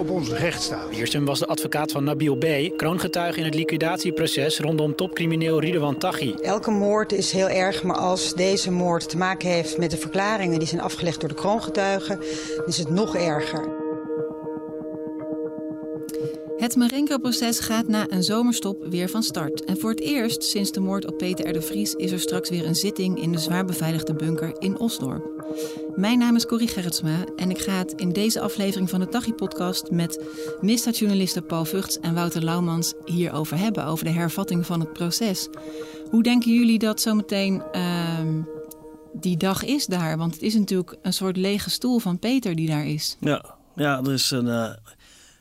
op onze rechtsstaat. Wiersum was de advocaat van Nabil B., kroongetuige in het liquidatieproces rondom topcrimineel Ridwan Taghi. Elke moord is heel erg, maar als deze moord te maken heeft met de verklaringen die zijn afgelegd door de kroongetuigen, is het nog erger. Het Marengo-proces gaat na een zomerstop weer van start. En voor het eerst sinds de moord op Peter R. Vries is er straks weer een zitting in de zwaar beveiligde bunker in Osdorp. Mijn naam is Corrie Gerritsma en ik ga het in deze aflevering van de Tachi-podcast met misdaadjournalisten Paul Vugts en Wouter Laumans hierover hebben, over de hervatting van het proces. Hoe denken jullie dat zometeen uh, die dag is daar? Want het is natuurlijk een soort lege stoel van Peter die daar is. Ja, ja er is een uh,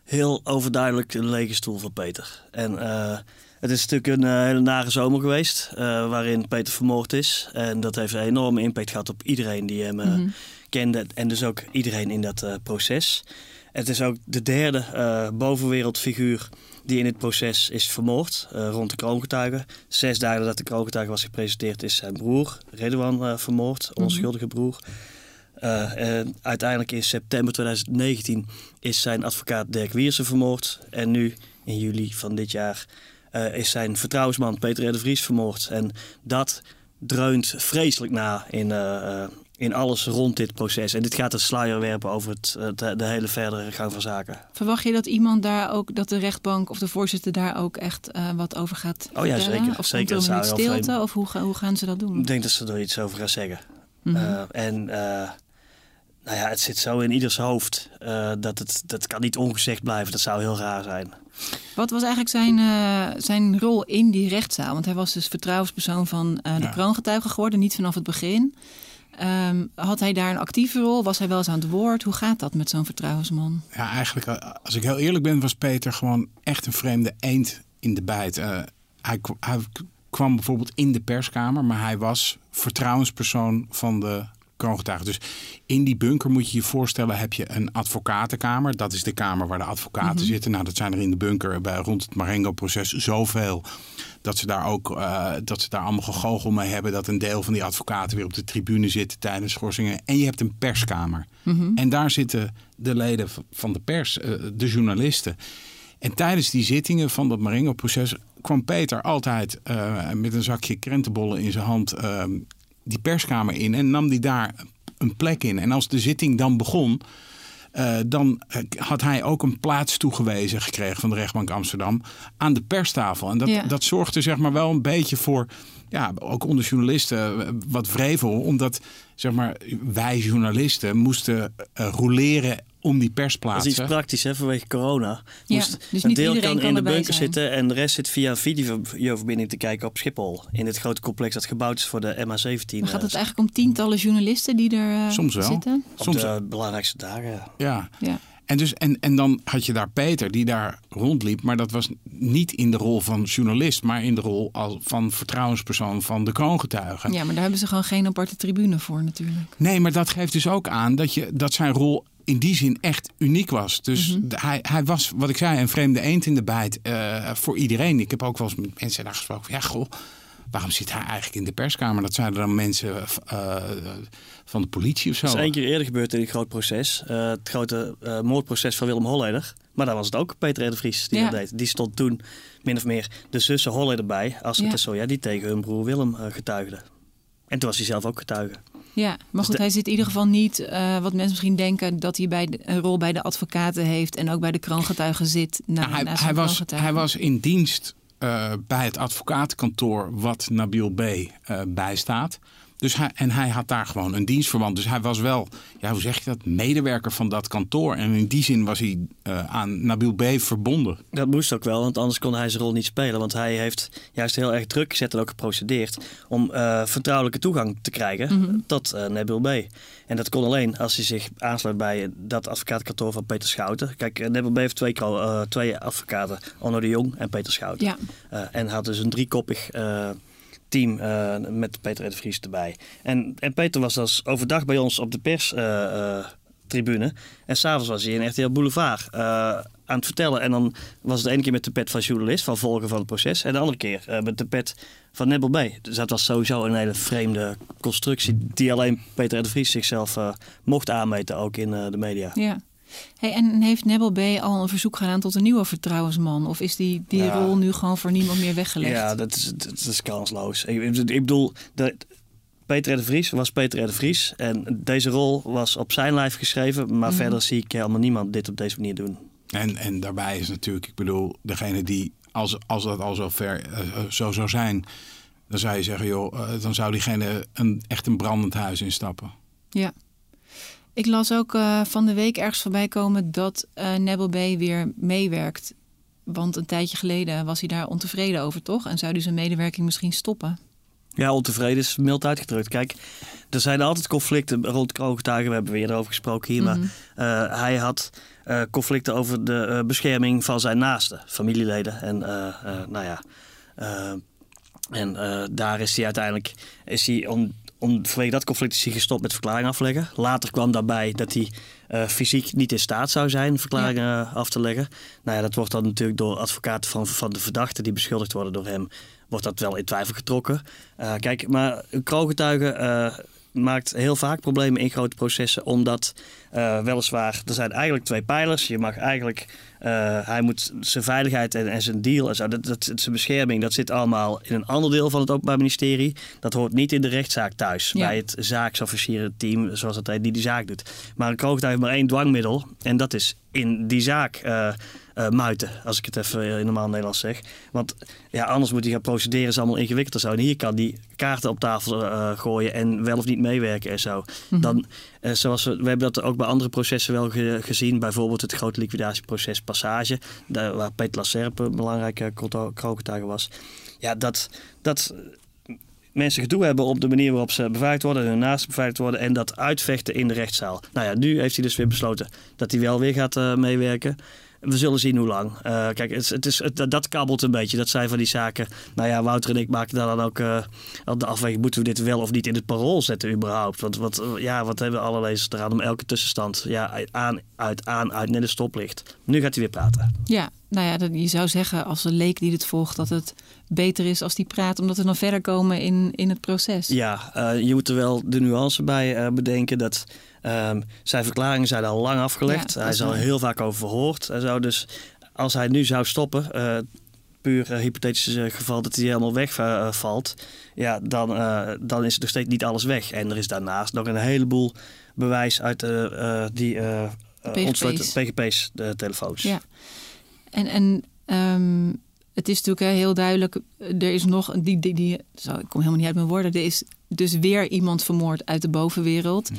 heel overduidelijk een lege stoel van Peter. En uh, het is natuurlijk een uh, hele nare zomer geweest, waarin Peter vermoord is. En dat heeft een enorme impact gehad op iedereen die hem mm -hmm. kende. En dus ook iedereen in dat proces. Het is ook de derde bovenwereldfiguur die in het proces is vermoord, rond de kroongetuigen. Zes dagen nadat de kroongetuige was gepresenteerd is zijn broer, Redouan, vermoord, onschuldige broer. Uh, uiteindelijk in september 2019 is zijn advocaat Dirk Wiersen vermoord. En nu in juli van dit jaar uh, is zijn vertrouwensman Peter R. de Vries vermoord. En dat dreunt vreselijk na in, uh, in alles rond dit proces. En dit gaat een sluier werpen over het, de, de, hele verdere gang van zaken. Verwacht je dat iemand daar ook, dat de rechtbank of de voorzitter daar ook echt wat over gaat Oh ja, zeker. Of zeker. Komt er een stilte? Of hoe, hoe gaan ze dat doen? Ik denk dat ze er iets over gaan zeggen. Mm -hmm. en nou ja, het zit zo in ieders hoofd. Uh, dat het dat kan niet ongezegd blijven. Dat zou heel raar zijn. Wat was eigenlijk zijn, uh, zijn rol in die rechtszaal? Want hij was dus vertrouwenspersoon van uh, de ja. kroongetuigen geworden, niet vanaf het begin. Um, had hij daar een actieve rol? Was hij wel eens aan het woord? Hoe gaat dat met zo'n vertrouwensman? Ja, eigenlijk, als ik heel eerlijk ben, was Peter gewoon echt een vreemde eend in de bijt. hij, hij kwam bijvoorbeeld in de perskamer, maar hij was vertrouwenspersoon van de kroongetuigen. Dus in die bunker moet je je voorstellen, heb je een advocatenkamer. Dat is de kamer waar de advocaten mm -hmm. zitten. Nou, dat zijn er in de bunker bij, rond het Marengo-proces zoveel. Dat ze daar ook uh, dat ze daar allemaal gegogel mee hebben. Dat een deel van die advocaten weer op de tribune zitten tijdens schorsingen. En je hebt een perskamer. Mm -hmm. En daar zitten de leden van de pers, uh, de journalisten. En tijdens die zittingen van dat Marengo-proces kwam Peter altijd uh, met een zakje krentenbollen in zijn hand die perskamer in en nam die daar een plek in. En als de zitting dan begon, uh, dan had hij ook een plaats toegewezen gekregen van de rechtbank Amsterdam aan de perstafel. En dat, ja. dat zorgde zeg maar wel een beetje voor, ja, ook onder journalisten wat vrevel, omdat zeg maar wij journalisten moesten uh, roleren om die persplaatsen. Dat is iets praktisch hè, vanwege corona. Moest, ja, dus een deel kan, in de bunker zijn. zitten en de rest zit via videoverbinding te kijken op Schiphol. In het grote complex dat gebouwd is voor de MH17. Maar gaat het eigenlijk om tientallen journalisten die er uh, Soms wel. zitten? Op Soms de belangrijkste dagen. Ja. ja. En, dus, en, en dan had je daar Peter die daar rondliep. Maar dat was niet in de rol van journalist. Maar in de rol als van vertrouwenspersoon van de kroongetuigen. Ja, maar daar hebben ze gewoon geen aparte tribune voor natuurlijk. Nee, maar dat geeft dus ook aan dat, je, dat zijn rol in die zin echt uniek was. Dus Mhm. hij, hij was, wat ik zei, een vreemde eend in de bijt uh, voor iedereen. Ik heb ook wel eens met mensen daar gesproken van, ja goh, waarom zit hij eigenlijk in de perskamer? Dat zeiden dan mensen uh, van de politie of zo. Dat is één keer eerder gebeurd in een groot proces. Uh, het grote uh, moordproces van Willem Holleder. Maar daar was het ook Peter R. de Vries die ja. dat deed. Die stond toen min of meer de zussen Holleder bij. Als het ja. zo, ja, die tegen hun broer Willem getuigden. En toen was hij zelf ook getuige. Ja, maar goed, hij zit in ieder geval niet, uh, wat mensen misschien denken, dat hij bij de, een rol bij de advocaten heeft en ook bij de kroongetuigen zit. Na, nou, hij, hij, was, hij was in dienst uh, bij het advocatenkantoor wat Nabil B. Uh, bijstaat. Dus hij, en hij had daar gewoon een dienstverband. Dus hij was wel, ja, hoe zeg je dat, medewerker van dat kantoor. En in die zin was hij uh, aan Nabil B. verbonden. Dat moest ook wel, want anders kon hij zijn rol niet spelen. Want hij heeft juist heel erg druk gezet en ook geprocedeerd... om uh, vertrouwelijke toegang te krijgen mm -hmm. tot uh, Nabil B. En dat kon alleen als hij zich aansluit bij dat advocatenkantoor van Peter Schouten. Kijk, Nabil B. heeft twee, twee advocaten, Onno de Jong en Peter Schouten. Ja. en had dus een driekoppig team uh, met Peter de Vries erbij. En, en Peter was als overdag bij ons op de pers uh, uh, tribune. En s'avonds was hij in RTL Boulevard aan het vertellen. En dan was het de ene keer met de pet van journalist, van volger van het proces. En de andere keer met de pet van Nebel B. Dus dat was sowieso een hele vreemde constructie die alleen Peter de Vries zichzelf uh, mocht aanmeten, ook in de media. Ja. Hey, en heeft Nebel B al een verzoek gedaan tot een nieuwe vertrouwensman? Of is die, die Ja. rol nu gewoon voor niemand meer weggelegd? Ja, dat is, dat is kansloos. Ik, ik bedoel, de, Peter de Vries was Peter de Vries. En deze rol was op zijn lijf geschreven. Maar Mhm. verder zie ik helemaal niemand dit op deze manier doen. En, en daarbij is natuurlijk, ik bedoel, degene die, als, als dat al zo ver eh, eh, zo zou zijn, dan zou je zeggen, joh, eh, dan zou diegene een, echt een brandend huis instappen. Ja. Ik las ook eh, van de week ergens voorbij komen dat eh Nebel B weer meewerkt. Want een tijdje geleden was hij daar ontevreden over, toch? En zou hij zijn medewerking misschien stoppen? Ja, ontevreden is mild uitgedrukt. Kijk, er zijn altijd conflicten rond kroongetuigen. We hebben weer erover gesproken hier. Mhm. Maar eh, hij had conflicten over de bescherming van zijn naasten, familieleden. En nou ja, en daar is hij uiteindelijk, is hij om, om, vanwege dat conflict is hij gestopt met verklaring afleggen. Later kwam daarbij dat hij eh, fysiek niet in staat zou zijn verklaringen eh, af te leggen. Nou ja, dat wordt dan natuurlijk door advocaten van, van de verdachten die beschuldigd worden door hem, wordt dat wel in twijfel getrokken. Eh, kijk, maar een kroongetuige maakt heel vaak problemen in grote processen, omdat eh, weliswaar, er zijn eigenlijk twee pijlers. Je mag eigenlijk, eh, hij moet zijn veiligheid en, en zijn deal en zo, dat, dat, zijn bescherming, dat zit allemaal in een ander deel van het Openbaar Ministerie. Dat hoort niet in de rechtszaak thuis, Ja. bij het zaaksofficierenteam, zoals dat heet, die die zaak doet. Maar een kroongetuige heeft maar één dwangmiddel en dat is in die zaak eh, eh, muiten, als ik het even in normaal Nederlands zeg. Want ja, anders moet hij gaan procederen, is allemaal ingewikkelder zo. En hier kan die kaarten op tafel eh, gooien en wel of niet meewerken en zo. Mhm. Dan, eh, zoals we, we hebben dat ook bij andere processen wel ge- gezien. Bijvoorbeeld het grote liquidatieproces Passage, daar, waar Peter Lasserpe een belangrijke kroongetuige was. Ja, dat, dat eh, mensen gedoe hebben op de manier waarop ze beveiligd worden, hun naasten beveiligd worden en dat uitvechten in de rechtszaal. Nou ja, nu heeft hij dus weer besloten dat hij wel weer gaat eh, meewerken. We zullen zien hoe lang. Eh, kijk, het, het is, het, dat kabbelt een beetje. Dat zijn van die zaken. Nou ja, Wouter en ik maken daar dan ook al de afweging. Moeten we dit wel of niet in het parool zetten überhaupt? Want wat, eh, ja, wat hebben alle lezers eraan om elke tussenstand ja, aan, uit, aan, uit, net een stoplicht. Nu gaat hij weer praten. Ja, nou ja, je zou zeggen als een leek die dit volgt dat het beter is als die praat, omdat we dan verder komen in, in het proces. Ja, eh, je moet er wel de nuance bij eh, bedenken dat ehm, zijn verklaringen zijn al lang afgelegd. Ja, hij is al heel vaak over verhoord. en zo. Dus als hij nu zou stoppen, eh, puur hypothetisch geval dat hij helemaal wegvalt, ja, dan, dan is nog steeds niet alles weg. En er is daarnaast nog een heleboel bewijs uit die PGP's. ontsloten PGP's, de telefoons. Ja. En, en ehm, het is natuurlijk heel duidelijk, er is nog, die, die, die, zo, ik kom helemaal niet uit mijn woorden, er is dus weer iemand vermoord uit de bovenwereld.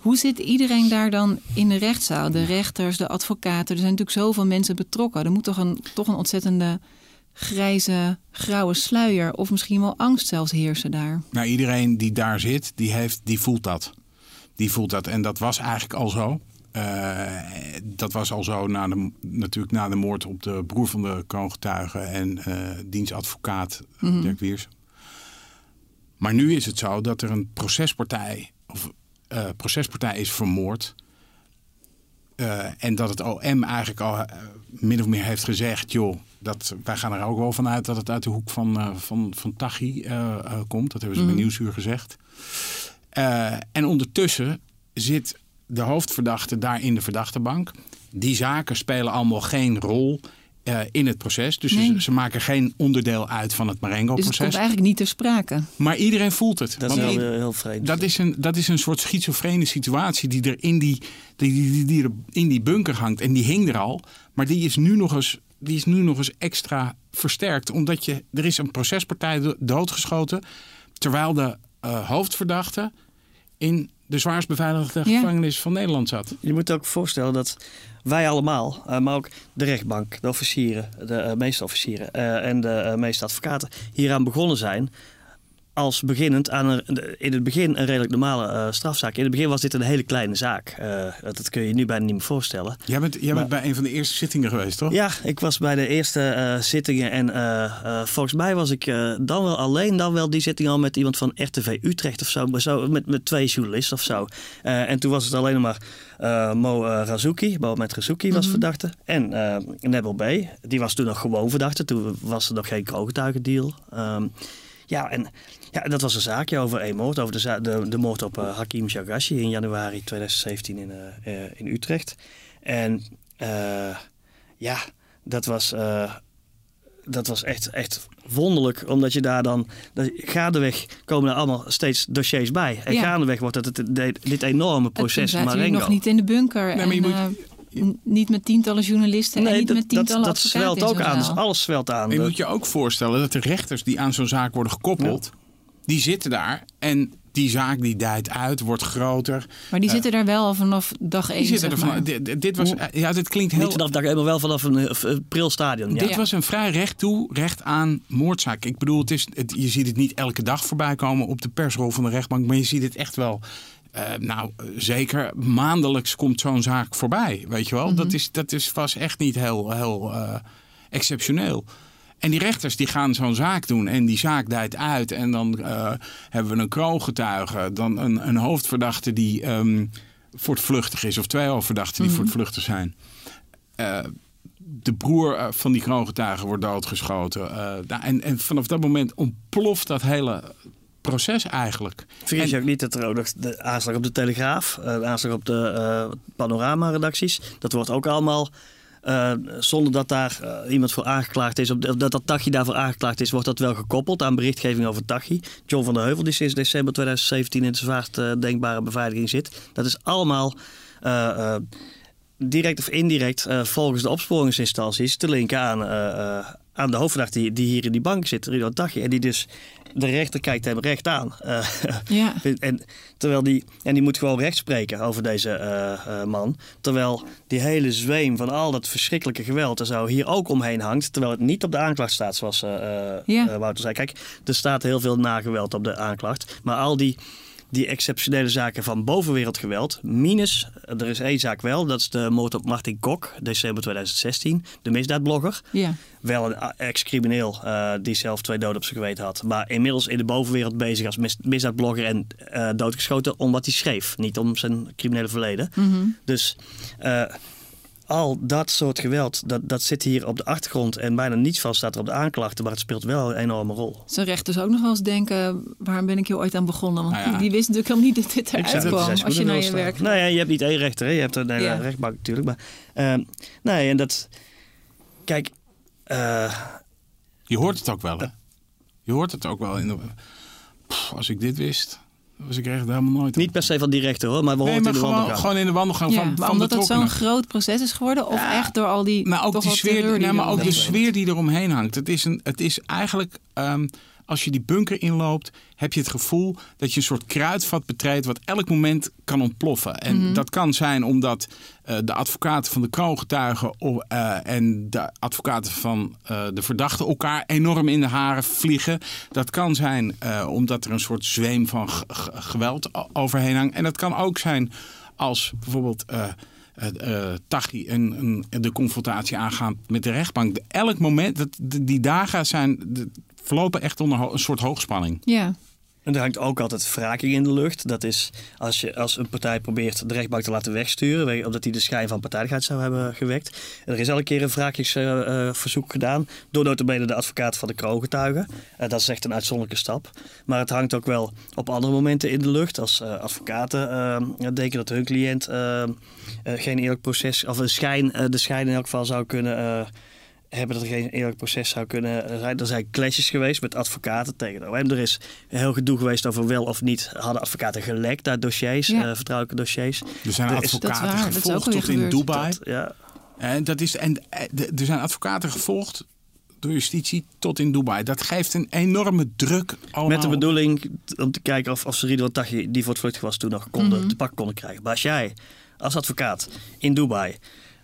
Hoe zit iedereen daar dan in de rechtszaal? De rechters, de advocaten, er zijn natuurlijk zoveel mensen betrokken. Er moet toch een, toch een ontzettende grijze, grauwe sluier of misschien wel angst zelfs heersen daar. Nou, iedereen die daar zit, die, heeft, die voelt dat. Die voelt dat. En dat was eigenlijk al zo. Eh, dat was al zo na de, natuurlijk na de moord op de broer van de kroongetuige en eh dienstadvocaat Mhm. Dirk Wiers. Maar nu is het zo dat er een procespartij, of, eh, procespartij is vermoord. En dat het OM eigenlijk al min of meer heeft gezegd: joh, dat, wij gaan er ook wel vanuit dat het uit de hoek van, van, van Tachi komt. Dat hebben ze Mhm. bij Nieuwsuur gezegd. En ondertussen zit de hoofdverdachte daar in de verdachtebank. Die zaken spelen allemaal geen rol eh, in het proces. Dus Nee. ze, ze maken geen onderdeel uit van het Dus het Marengo-proces. komt eigenlijk niet ter sprake. Maar iedereen voelt het. Dat is wel heel, heel vreemd. dat is, een, dat is een soort schizofrene situatie die er in die, die, die, die, die er in die bunker hangt. En die hing er al. Maar die is nu nog eens, die is nu nog eens extra versterkt. Omdat je, er is een procespartij do- doodgeschoten. Terwijl de eh, hoofdverdachte in de zwaarst beveiligde Ja. gevangenis van Nederland zat. Je moet ook voorstellen dat wij allemaal, eh, maar ook de rechtbank, de officieren, de eh, meeste officieren eh, en de meeste advocaten hieraan begonnen zijn als beginnend aan een, in het begin een redelijk normale uh, strafzaak. In het begin was dit een hele kleine zaak. Uh, dat kun je je nu bijna niet meer voorstellen. Jij bent, jij bent bij een van de eerste zittingen geweest, toch? Ja, ik was bij de eerste uh, zittingen. En volgens mij was ik dan wel alleen, dan wel die zitting al met iemand van RTV Utrecht of zo. zo met, met twee journalisten of zo. en toen was het alleen maar Mo Razuki, Mohamed Razuki was mm -hmm. verdachte. En Nebel B, die was toen nog gewoon verdachte. Toen was er nog geen kroongetuigendeal. Um, ja, en ja, dat was een zaakje over een moord. Over de, de, de moord op uh, Hakim Shagashi in januari 2017 in, uh, in Utrecht. En uh, ja, dat was, dat was echt, echt wonderlijk. Omdat je daar dan... Gaandeweg komen er allemaal steeds dossiers bij. En ja. gaandeweg wordt het, het, dit enorme proces Het Marengo. nog niet in de bunker. Nee, en, je moet, niet met tientallen journalisten nee, en niet dat, met tientallen dat, dat zwelt ook aan. Dus alles zwelt aan. Je moet je ook voorstellen dat de rechters die aan zo'n zaak worden gekoppeld die zitten daar en die zaak die dijt uit, wordt groter. Maar die zitten daar wel vanaf dag één. Die zitten er van, dit, dit, was, ja, dit klinkt heel. Niet vanaf dag één, maar wel vanaf een, een pril stadion. Ja. Dit was een vrij recht toe, recht aan moordzaak. Ik bedoel, het is, het, je ziet het niet elke dag voorbij komen op de persrol van de rechtbank, maar je ziet het echt wel. Uh, nou, zeker maandelijks komt zo'n zaak voorbij. Weet je wel, mm -hmm. dat, is, dat is vast echt niet heel, heel uh, exceptioneel. En die rechters die gaan zo'n zaak doen en die zaak dijt uit. En dan uh, hebben we een kroongetuige, dan een, een hoofdverdachte die um, voortvluchtig is. Of twee hoofdverdachten die mm -hmm. voortvluchtig zijn. De broer van die kroongetuige wordt doodgeschoten. Uh, en, en vanaf dat moment ontploft dat hele proces eigenlijk. Vergeet je ook niet dat er ook nog de aanslag op de Telegraaf, de aanslag op de uh, panorama-redacties, dat wordt ook allemaal uh, zonder dat daar uh, iemand voor aangeklaagd is, of dat dat Tachi daarvoor aangeklaagd is, wordt dat wel gekoppeld aan berichtgeving over Tachi. John van der Heuvel, die sinds december 2017 in de zwaarst uh, denkbare beveiliging zit. Dat is allemaal direct of indirect volgens de opsporingsinstanties te linken aan, aan de hoofdverdachte die, die hier in die bank zit, Ridwan Tachi. En die dus de rechter kijkt hem recht aan. Uh, ja. en, terwijl die, en die moet gewoon recht spreken over deze man. Terwijl die hele zweem van al dat verschrikkelijke geweld er zo hier ook omheen hangt. Terwijl het niet op de aanklacht staat, zoals ja. Wouter zei. Kijk, er staat heel veel nageweld op de aanklacht. Maar al die die exceptionele zaken van bovenwereldgeweld. Minus, er is één zaak wel, dat is de moord op Martin Kok, december 2016, de misdaadblogger. Ja. Wel een ex-crimineel uh, die zelf twee doden op zijn geweten had. Maar inmiddels in de bovenwereld bezig als mis misdaadblogger en uh, doodgeschoten omdat hij schreef. Niet om zijn criminele verleden. Mm -hmm. Dus... Uh, al dat soort geweld, dat, dat zit hier op de achtergrond en bijna niets van staat er op de aanklachten, maar het speelt wel een enorme rol. Zijn rechters ook nog wel eens denken, waarom ben ik hier ooit aan begonnen? Want nou ja. die, wist natuurlijk helemaal niet dat dit eruit kwam als je naar je werk Nou ja, je hebt niet één rechter, hè? je hebt een ja. rechtbank natuurlijk. Maar, uh, nee, en dat, kijk... Uh, je hoort het ook wel, hè? Je hoort het ook wel. In de, Pff, als ik dit wist... Dus ik echt helemaal nooit. Niet per se van die rechter hoor, maar we nee, maar in de gewoon, wandelgang. gewoon in de wandelgang ja, van, van Omdat het zo'n groot proces is geworden? Of ja, echt door al die. Maar ook, die sfeer, maar ook de sfeer die eromheen hangt. Het is, een, het is eigenlijk. Um, als je die bunker inloopt, heb je het gevoel dat je een soort kruidvat betreedt wat elk moment kan ontploffen. En mm -hmm. dat kan zijn omdat uh, de advocaten van de kroongetuigen uh, en de advocaten van uh, de verdachte elkaar enorm in de haren vliegen. Dat kan zijn omdat er een soort zweem van geweld overheen hangt. En dat kan ook zijn als bijvoorbeeld. Uh, Tachi en, en, de confrontatie aangaan met de rechtbank. Elk moment, dat, die dagen zijn, verlopen echt onder een soort hoogspanning. Ja. En er hangt ook altijd wraking in de lucht. Dat is als, je, als een partij probeert de rechtbank te laten wegsturen, omdat hij de schijn van partijdigheid zou hebben gewekt. En er is elke keer een wraakingsverzoek uh, gedaan door notabene de advocaat van de kroongetuigen. Uh, dat is echt een uitzonderlijke stap. Maar het hangt ook wel op andere momenten in de lucht. Als uh, advocaten denken dat hun cliënt geen eerlijk proces, of een schijn, de schijn in elk geval zou kunnen hebben dat er geen eerlijk proces zou kunnen zijn. Er zijn clashes geweest met advocaten tegen de OM. Er is heel gedoe geweest over wel of niet hadden advocaten gelekt uit dossiers, ja. uh, vertrouwelijke dossiers. Er zijn er advocaten is, gevolgd tot in Dubai. Dat, ja. En, dat is, en er zijn advocaten gevolgd door justitie tot in Dubai. Dat geeft een enorme druk. Allemaal. Met de bedoeling om te kijken of, of ze Ridwan Taghi, die voor het vlucht was, toen nog konden, mm -hmm. te pakken konden krijgen. Maar als jij als advocaat in Dubai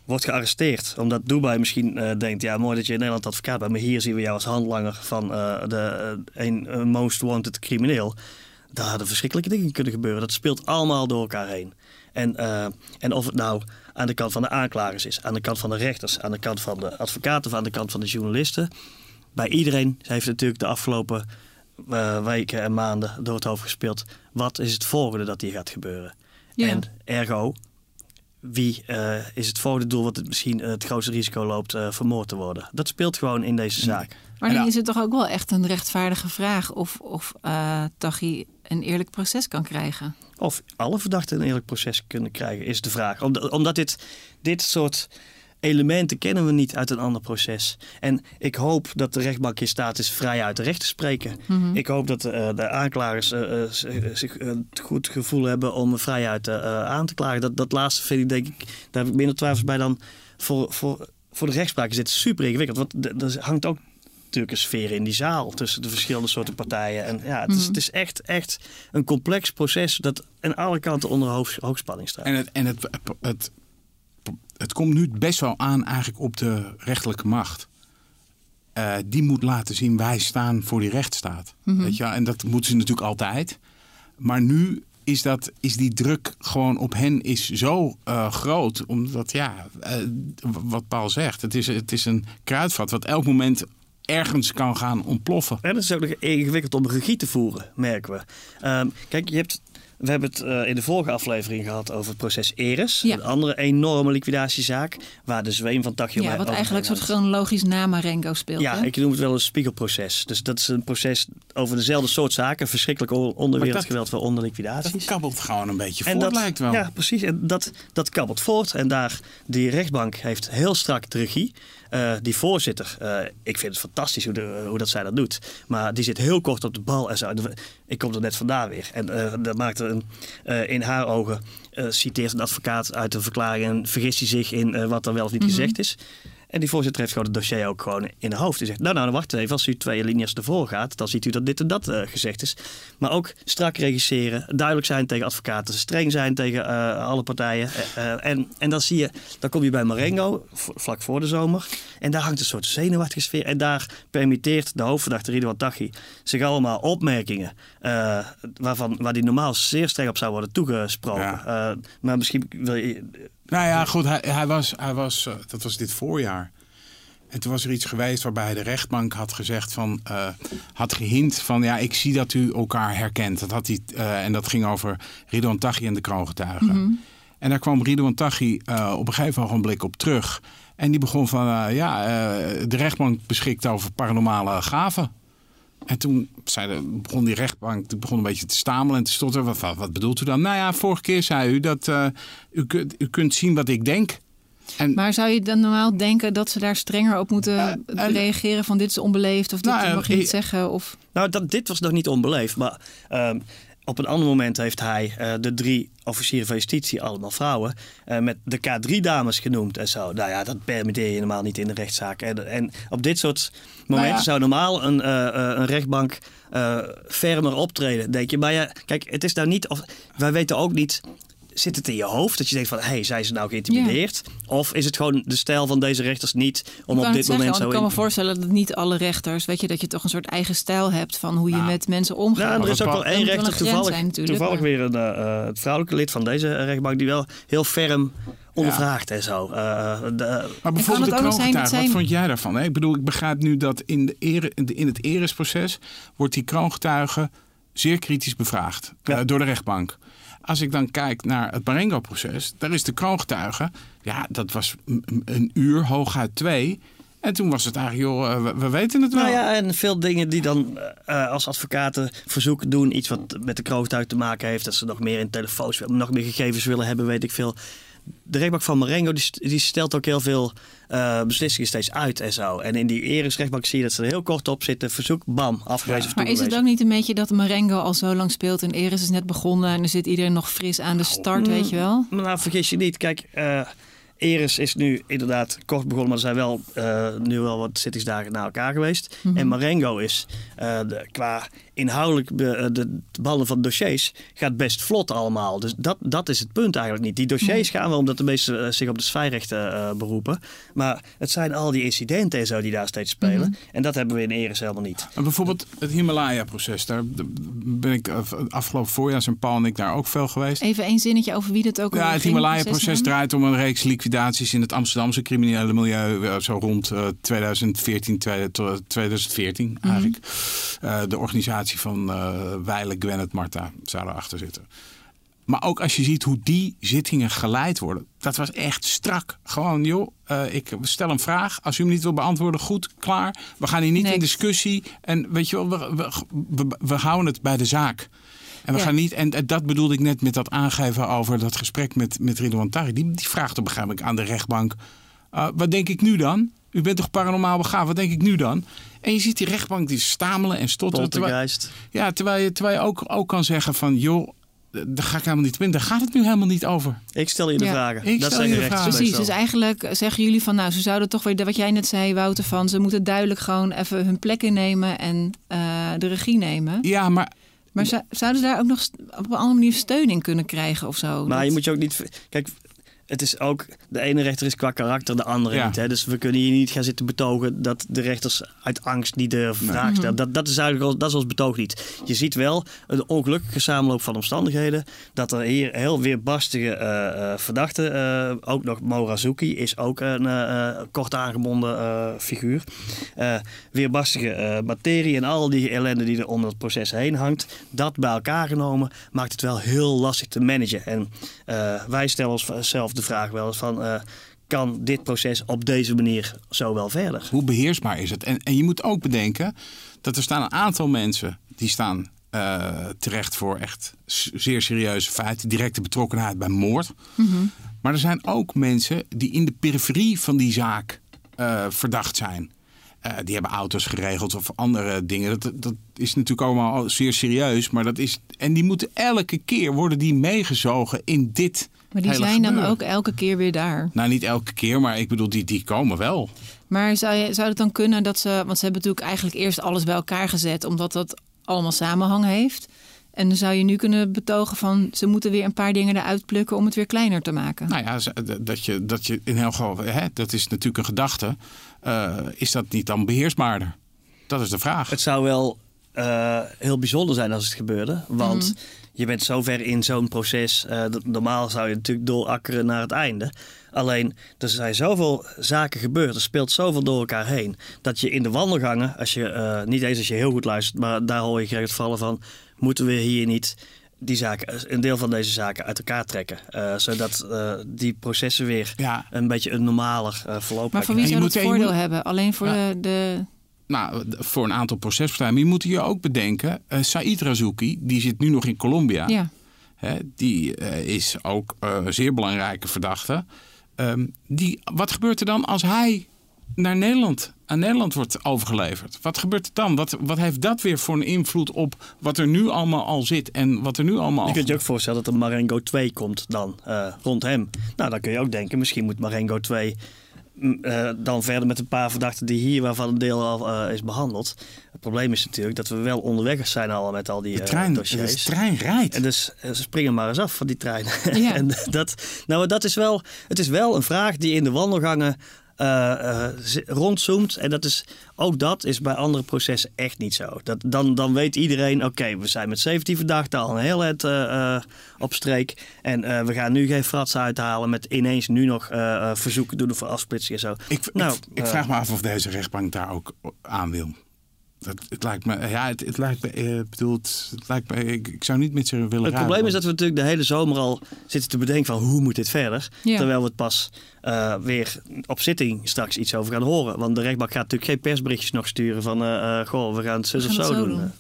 wordt gearresteerd. Omdat Dubai misschien eh, denkt, ja mooi dat je in Nederland advocaat bent, maar hier zien we jou als handlanger van uh, de een most wanted crimineel. Daar hadden verschrikkelijke dingen kunnen gebeuren. Dat speelt allemaal door elkaar heen. En, en of het nou aan de kant van de aanklagers is, aan de kant van de rechters, aan de kant van de advocaten of aan de kant van de journalisten. Bij iedereen heeft natuurlijk de afgelopen weken en maanden door het hoofd gespeeld. Wat is het volgende dat hier gaat gebeuren? En ergo, wie uh, is het volgende doel wat het misschien uh, het grootste risico loopt uh, vermoord te worden? Dat speelt gewoon in deze zaak. Maar dan is het toch ook wel echt een rechtvaardige vraag of, of Taghi een eerlijk proces kan krijgen? Of alle verdachten een eerlijk proces kunnen krijgen, is de vraag. Omdat dit, dit soort elementen kennen we niet uit een ander proces. En ik hoop dat de rechtbank in staat is vrij uit de recht te spreken. Mhm. Ik hoop dat uh, de aanklagers uh, zich het goed gevoel hebben om vrijuit aan te klagen. Dat, dat laatste vind ik, denk ik, daar heb ik minder twijfels bij dan voor, voor, voor de rechtspraak is dit super ingewikkeld. Want er hangt ook natuurlijk een sfeer in die zaal tussen de verschillende soorten partijen. En ja, het is, mhm. het is echt, echt een complex proces dat aan alle kanten onder hoog, hoogspanning staat. En het, en het, het het komt nu best wel aan eigenlijk op de rechterlijke macht. Uh, die moet laten zien wij staan voor die rechtsstaat. Mm Weet je? En dat moeten ze natuurlijk altijd. Maar nu is, dat, is die druk gewoon op hen is zo uh, groot. Omdat, ja, uh, wat Paul zegt, het is, het is een kruidvat wat elk moment ergens kan gaan ontploffen. En het is ook nog ingewikkeld om regie te voeren, merken we. Uh, kijk, je hebt we hebben het uh, in de vorige aflevering gehad over het proces Eres. Een andere enorme liquidatiezaak. Waar de zweem van Tachio Ja, wat eigenlijk een soort chronologisch na Marengo speelt. Ja, ik noem het wel een spiegelproces. Dus dat is een proces over dezelfde soort zaken. Verschrikkelijk onderwereldgeweld voor onderliquidaties. Dat kabbelt gewoon een beetje voort, dat, lijkt wel. Ja, precies. En dat, dat kabbelt voort. En daar, die rechtbank heeft heel strak de regie. Uh, die voorzitter, uh, ik vind het fantastisch hoe, de, hoe dat zij dat doet. Maar die zit heel kort op de bal en zo. Ik kom er net vandaan weer. En uh, dat maakt een, in haar ogen, citeert een advocaat uit een verklaring en vergist hij zich in wat er wel of niet mm -hmm. gezegd is. En die voorzitter heeft gewoon het dossier ook gewoon in de hoofd. Die zegt, nou, nou, wacht even. Als u twee linies ervoor gaat, dan ziet u dat dit en dat uh, gezegd is. Maar ook strak regisseren, duidelijk zijn tegen advocaten, streng zijn tegen uh, alle partijen. Uh, en, en dan zie je, dan kom je bij Marengo, vlak voor de zomer. En daar hangt een soort zenuwachtige sfeer. En daar permitteert de hoofdverdachte Ridwan Taghi zich allemaal opmerkingen... waarvan, waar die normaal zeer streng op zou worden toegesproken. Ja. maar misschien wil je nou ja, goed, hij, hij was, hij was, uh, dat was dit voorjaar. En toen was er iets geweest waarbij de rechtbank had gezegd van, uh, had gehint van, ja, ik zie dat u elkaar herkent. Dat had hij, uh, en dat ging over Ridwan Taghi en de kroongetuigen. Mm -hmm. En daar kwam Ridwan Taghi op een gegeven ogenblik op terug. En die begon van, ja, de rechtbank beschikt over paranormale gaven. En toen zei de, begon die rechtbank die begon een beetje te stamelen en te stotteren. Wat, wat, bedoelt u dan? Nou ja, vorige keer zei u dat uh, u, kunt, u kunt zien wat ik denk. En, maar zou je dan normaal denken dat ze daar strenger op moeten uh, reageren? Van dit is onbeleefd of dit nou, mag je niet zeggen? Of... Nou, dat, dit was nog niet onbeleefd. Maar uh, op een ander moment heeft hij uh, de drie officieren van justitie, allemaal vrouwen, uh, met de K3-dames genoemd en zo. Nou ja, dat permitteer je normaal niet in de rechtszaak. En, en op dit soort momenten nou ja. zou normaal een, uh, een rechtbank fermer optreden, denk je. Maar ja, kijk, het is nou niet, of, wij weten ook niet zit het in je hoofd dat je denkt van, hé, hey, zijn ze nou geïntimideerd? Ja. Of is het gewoon de stijl van deze rechters niet om op dit moment zo... Ik kan me voorstellen dat niet alle rechters, weet je, dat je toch een soort eigen stijl hebt van hoe je nou, met mensen omgaat. Ja, er is ook wel één rechter toevallig, zijn, toevallig weer een uh, het vrouwelijke lid van deze rechtbank die wel heel ferm ondervraagd ja. en zo. Uh, de, maar bijvoorbeeld de kroongetuige, zijn... wat vond jij daarvan? Ik bedoel, ik begrijp nu dat in, de ere, in het eresproces wordt die kroongetuige zeer kritisch bevraagd ja. uh, door de rechtbank. Als ik dan kijk naar het Marengo-proces, daar is de kroongetuige, ja, dat was een uur, hooguit twee. En toen was het eigenlijk, joh, we, we weten het wel. Nou ja, en veel dingen die dan uh, als advocaten verzoeken doen, iets wat met de kroongetuige te maken heeft, dat ze nog meer in telefoons, nog meer gegevens willen hebben, weet ik veel de rechtbank van Marengo die, die stelt ook heel veel uh, beslissingen steeds uit en zo. En in die Eres rechtbank zie je dat ze er heel kort op zitten. Verzoek, bam, afgewezen. Ja. Maar is het ook niet een beetje dat Marengo al zo lang speelt en Eres is net begonnen en er zit iedereen nog fris aan de start, weet je wel? Nou, vergis je niet. Kijk, uh, Eres is nu inderdaad kort begonnen, maar er zijn wel uh, nu wel wat zittingsdagen na elkaar geweest. Mm -hmm. En Marengo is uh, de, qua inhoudelijk de, de behandeling van dossiers gaat best vlot allemaal. Dus dat, dat is het punt eigenlijk niet. Die dossiers gaan wel omdat de meesten zich op de sfeerrechten beroepen. Maar het zijn al die incidenten en zo die daar steeds spelen. En dat hebben we in Eres helemaal niet. Maar bijvoorbeeld het Himalaya-proces. Daar ben ik afgelopen voorjaar zijn Paul en ik daar ook veel geweest. Even één zinnetje over wie dat ook Ja, het Himalaya-proces draait om een reeks liquidaties in het Amsterdamse criminele milieu. Zo rond 2014, 2014 eigenlijk. de organisatie van uh, Weile, Gwennet, Marta zou erachter zitten. Maar ook als je ziet hoe die zittingen geleid worden. Dat was echt strak. Gewoon, joh, uh, ik stel een vraag. Als u hem niet wil beantwoorden, goed, klaar. We gaan hier niet in discussie. En weet je wel, we, we, we, houden het bij de zaak. En we gaan niet, en dat bedoelde ik net met dat aangeven over dat gesprek met, met Ridwan Tari. Die, die vraagt begrijp ik aan de rechtbank. Uh, wat denk ik nu dan? U bent toch paranormaal begaafd? Wat denk ik nu dan? En je ziet die rechtbank die stamelen en stotteren. Terwijl, ja, terwijl je, terwijl je ook, ook kan zeggen van... joh, daar ga ik helemaal niet in. Daar gaat het nu helemaal niet over. Ik stel je de vragen. Ik dat stel je de vragen. Precies, dus eigenlijk zeggen jullie van... nou, ze zouden toch weer, wat jij net zei, Wouter, van... ze moeten duidelijk gewoon even hun plek innemen en uh, de regie nemen. Ja, maar... Maar zouden ze daar ook nog op een andere manier steun in kunnen krijgen of zo? Maar je moet je ook niet... Kijk, het is ook, de ene rechter is qua karakter, de andere niet. Hè? Dus we kunnen hier niet gaan zitten betogen dat de rechters uit angst niet durven vragen stellen. Dat, dat is eigenlijk al, dat is ons betoog niet. Je ziet wel een ongelukkige samenloop van omstandigheden. Dat er hier heel weerbarstige uh, verdachte, uh, ook nog Morazuki, is ook een uh, kort aangebonden figuur. weerbarstige materie en al die ellende die er onder het proces heen hangt. Dat bij elkaar genomen maakt het wel heel lastig te managen. En wij stellen onszelf de vraag wel eens van... Uh, kan dit proces op deze manier zo wel verder? Hoe beheersbaar is het? En, en je moet ook bedenken dat er staan een aantal mensen die staan uh, terecht voor echt zeer serieuze feiten, directe betrokkenheid bij moord. Mm Maar er zijn ook mensen die in de periferie van die zaak uh, verdacht zijn. Uh, die hebben auto's geregeld of andere dingen. Dat, dat is natuurlijk allemaal zeer serieus. Maar dat is. En die moeten elke keer worden die meegezogen in dit maar die zijn dan ook elke keer weer daar? Nou, niet elke keer, maar ik bedoel, die, die komen wel. Maar zou, je, zou het dan kunnen dat ze... Want ze hebben natuurlijk eigenlijk eerst alles bij elkaar gezet... omdat dat allemaal samenhang heeft. En dan zou je nu kunnen betogen van... ze moeten weer een paar dingen eruit plukken om het weer kleiner te maken. Nou ja, dat je, dat je in heel geval... Hè, dat is natuurlijk een gedachte. Uh, is dat niet dan beheersbaarder? Dat is de vraag. Het zou wel uh, heel bijzonder zijn als het gebeurde. Want... Mm je bent zo ver in zo'n proces. Uh, normaal zou je natuurlijk doorakkeren naar het einde. Alleen, er zijn zoveel zaken gebeurd. Er speelt zoveel door elkaar heen. Dat je in de wandelgangen, als je, uh, niet eens als je heel goed luistert, maar daar hoor je het vallen van. Moeten we hier niet die zaken, een deel van deze zaken uit elkaar trekken. Uh, zodat uh, die processen weer ja. een beetje een normaler uh, verloop Maar voor wie zou het voordeel hebben? Alleen voor ja. de, de nou, voor een aantal procespartijen. Maar je moet je ook bedenken, uh, Said Razouki, die zit nu nog in Colombia. Ja. Hè, die uh, is ook uh, zeer belangrijke verdachte. Um, die, wat gebeurt er dan als hij naar Nederland, aan Nederland wordt overgeleverd? Wat gebeurt er dan? Wat, wat heeft dat weer voor een invloed op wat er nu allemaal al zit en wat er nu allemaal... Je kunt je ook voorstellen dat er Marengo 2 komt dan rond hem. Nou, dan kun je ook denken, misschien moet Marengo 2 uh, dan verder met een paar verdachten die hier, waarvan een deel al uh, is behandeld. Het probleem is natuurlijk dat we wel onderweg zijn al met al die de trein, uh, dossiers. De trein rijdt. En dus ze springen maar eens af van die trein. Ja. en dat, nou, dat is wel, het is wel een vraag die in de wandelgangen uh, rondzoomt. En dat is, ook dat is bij andere processen echt niet zo. Dat, dan, dan weet iedereen, oké, we zijn met 17 verdachten al een heel het uh, op streek. En we gaan nu geen fratsen uithalen met ineens nu nog verzoeken doen voor afsplitsing en zo. Ik, nou, ik, ik vraag me af of deze rechtbank daar ook aan wil. Dat, het lijkt me, ja, het, het lijkt me, uh, bedoeld, het lijkt me, ik, ik, zou niet met ze willen Het probleem is dat we natuurlijk de hele zomer al zitten te bedenken van hoe moet dit verder. Terwijl we het pas uh, weer op zitting straks iets over gaan horen. Want de rechtbank gaat natuurlijk geen persberichtjes nog sturen van, uh, goh, we gaan het zus of zo, doen. doen.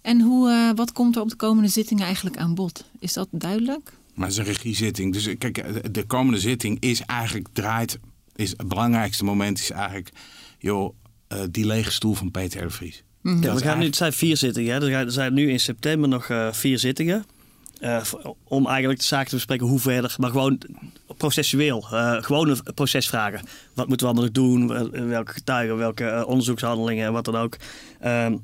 En hoe, wat komt er op de komende zitting eigenlijk aan bod? Is dat duidelijk? Maar het is een regiezitting. Dus kijk, de komende zitting is eigenlijk draait, is het belangrijkste moment is eigenlijk, joh, uh, die lege stoel van Peter R. Vries. Mm ja, we gaan nu, het zijn vier zittingen. Hè? Er zijn nu in september nog uh, vier zittingen. Uh, om eigenlijk de zaken te bespreken hoe verder. Maar gewoon processueel. gewoon een procesvragen. Wat moeten we allemaal nog doen? Welke getuigen, welke onderzoekshandelingen en wat dan ook. Ehm,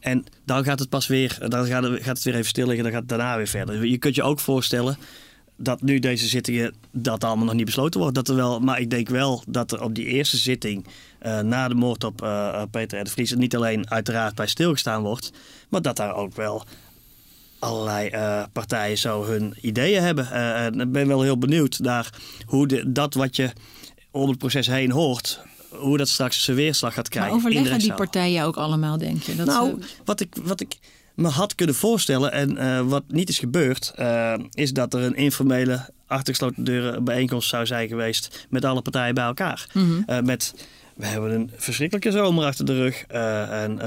En dan gaat het pas weer, dan gaat het, gaat het weer even stil liggen, dan gaat het daarna weer verder. Je kunt je ook voorstellen dat nu deze zittingen dat allemaal nog niet besloten wordt. Dat er wel, maar ik denk wel dat er op die eerste zitting uh, na de moord op uh, Peter R. de Vries niet alleen uiteraard bij stilgestaan wordt, maar dat daar ook wel allerlei uh, partijen zo hun ideeën hebben. en ik ben wel heel benieuwd naar hoe de, dat wat je om het proces heen hoort, hoe dat straks zijn weerslag gaat krijgen. Maar overleggen die partijen ook allemaal, denk je? Dat nou, wat ik, wat ik me had kunnen voorstellen en uh, wat niet is gebeurd, uh, is dat er een informele achtergesloten deuren bijeenkomst zou zijn geweest met alle partijen bij elkaar. Mm -hmm. uh, met, we hebben een verschrikkelijke zomer achter de rug en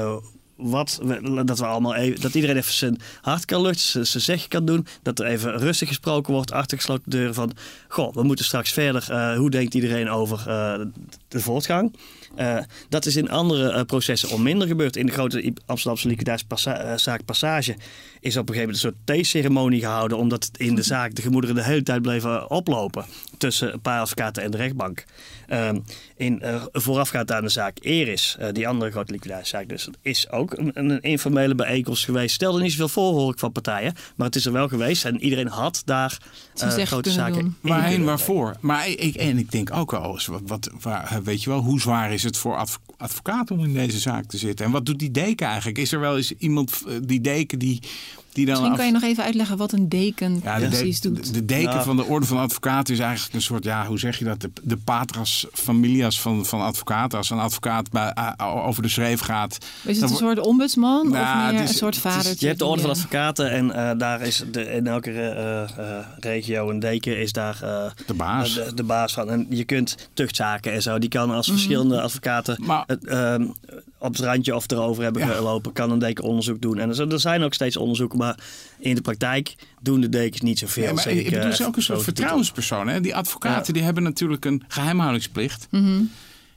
wat, dat, we allemaal even, dat iedereen even zijn hart kan luchten, zijn zeg kan doen. Dat er even rustig gesproken wordt achter gesloten deuren van... Goh, we moeten straks verder. Uh, hoe denkt iedereen over uh, de voortgang? Uh, dat is in andere processen al minder gebeurd. In de grote Amsterdamse liquidatiezaak Passage is op een gegeven moment een soort theeceremonie gehouden... omdat in de zaak de gemoederen de hele tijd bleven oplopen... tussen een paar advocaten en de rechtbank. Ehm, in, voorafgaand aan de zaak Eris, die andere grote liquidatiezaak dus, is ook een, een, informele bijeenkomst geweest. Stelde niet zoveel voor, hoor ik van partijen. Maar het is er wel geweest. En iedereen had daar uh, grote zaken Waarheen, waarvoor? Maar ik, en ik denk ook wel eens, wat, wat, waar, weet je wel, hoe zwaar is het voor advocaten om in deze zaak te zitten? En wat doet die deken eigenlijk? Is er wel eens iemand, die deken die die dan Misschien kan je nog even uitleggen wat een deken ja, precies de, doet. De, de deken ja. van de orde van advocaten is eigenlijk een soort, ja, hoe zeg je dat? De, de patras familias van, van advocaten. Als een advocaat bij, uh, over de schreef gaat. Is het een soort ombudsman nou, of meer is, een soort vader? Je hebt de orde van advocaten en uh, daar is de, in elke uh, regio een deken is daar de baas. De, de, baas van. En je kunt tuchtzaken en zo. Die kan als mm -hmm. verschillende advocaten maar, ehm, op het randje of erover hebben ja. gelopen, kan een deken onderzoek doen. En er zijn ook steeds onderzoeken, maar in de praktijk doen de dekens niet zoveel. Ja, maar ik, ik bedoel, ze ook een soort vertrouwenspersoon. Hè? Die advocaten ja. die hebben natuurlijk een geheimhoudingsplicht. Mm -hmm.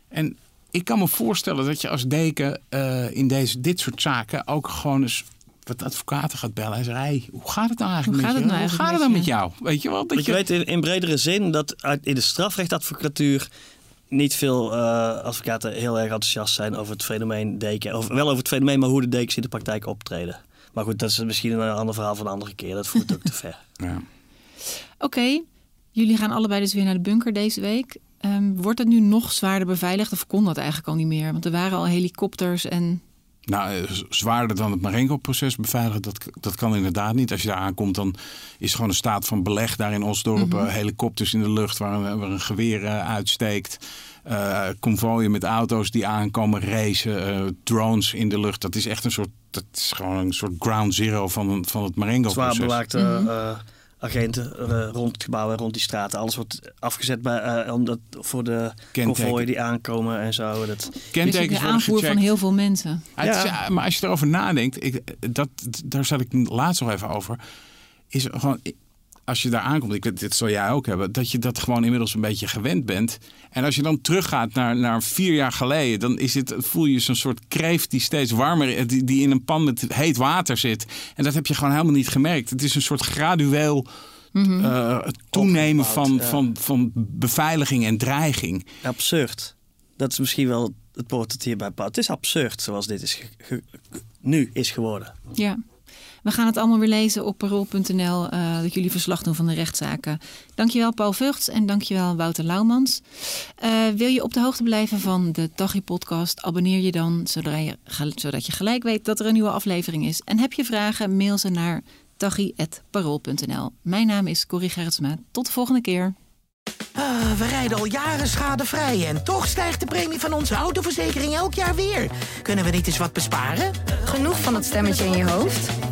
En ik kan me voorstellen dat je als deken uh, in deze, dit soort zaken ook gewoon eens wat advocaten gaat bellen en zegt: hey, hoe gaat het nou eigenlijk hoe met je? Nou hoe gaat het dan met jou? Weet je wel? Dat je, je weet in, in bredere zin dat uit, in de strafrechtadvocatuur niet veel uh, advocaten heel erg enthousiast zijn over het fenomeen deken. Of, wel over het fenomeen, maar hoe de dekens in de praktijk optreden. Maar goed, dat is misschien een ander verhaal van een andere keer. Dat voert ook te ver. Ja. Oké, okay. jullie gaan allebei dus weer naar de bunker deze week. Um, wordt het nu nog zwaarder beveiligd of kon dat eigenlijk al niet meer? Want er waren al helikopters en nou, zwaarder dan het Marengo-proces beveiligen, dat, dat kan inderdaad niet. Als je daar aankomt, dan is er gewoon een staat van beleg daar in Osdorp. Mm -hmm. helikopters in de lucht waar een, waar een geweer uh, uitsteekt. Uh, convooien met auto's die aankomen racen. Uh, drones in de lucht. Dat is echt een soort, dat is gewoon een soort ground zero van, van het Marengo-proces. Zwaar bewaakte... Mm -hmm agenten uh, rond het gebouw en rond die straten. Alles wordt afgezet bij, uh, omdat, voor de konvooien die aankomen en zo. Dat... Kentekens dus de aanvoer van heel veel mensen. Ja, ja. Is, maar als je erover nadenkt, ik, dat, daar zat ik laatst nog even over. Is gewoon, als je daar aankomt, ik, dit zal jij ook hebben, dat je dat gewoon inmiddels een beetje gewend bent. En als je dan teruggaat naar, naar vier jaar geleden, dan is het, voel je zo'n soort kreeft die steeds warmer, die, die in een pan met heet water zit. En dat heb je gewoon helemaal niet gemerkt. Het is een soort gradueel mm -hmm. uh, toenemen van, ja. van, van beveiliging en dreiging. Absurd. Dat is misschien wel het woord dat hierbij past. Het is absurd zoals dit is nu is geworden. Ja. We gaan het allemaal weer lezen op parool.nl. Uh, dat jullie verslag doen van de rechtszaken. Dankjewel Paul Vugts en dankjewel Wouter Laumans. Uh, wil je op de hoogte blijven van de Tachi-podcast? Abonneer je dan, zodat je, zodat je gelijk weet dat er een nieuwe aflevering is. En heb je vragen, mail ze naar tachi.parool.nl. Mijn naam is Corrie Gerritsma. Tot de volgende keer. Uh, we rijden al jaren schadevrij en toch stijgt de premie van onze autoverzekering elk jaar weer. Kunnen we niet eens wat besparen? Genoeg van het stemmetje in je hoofd?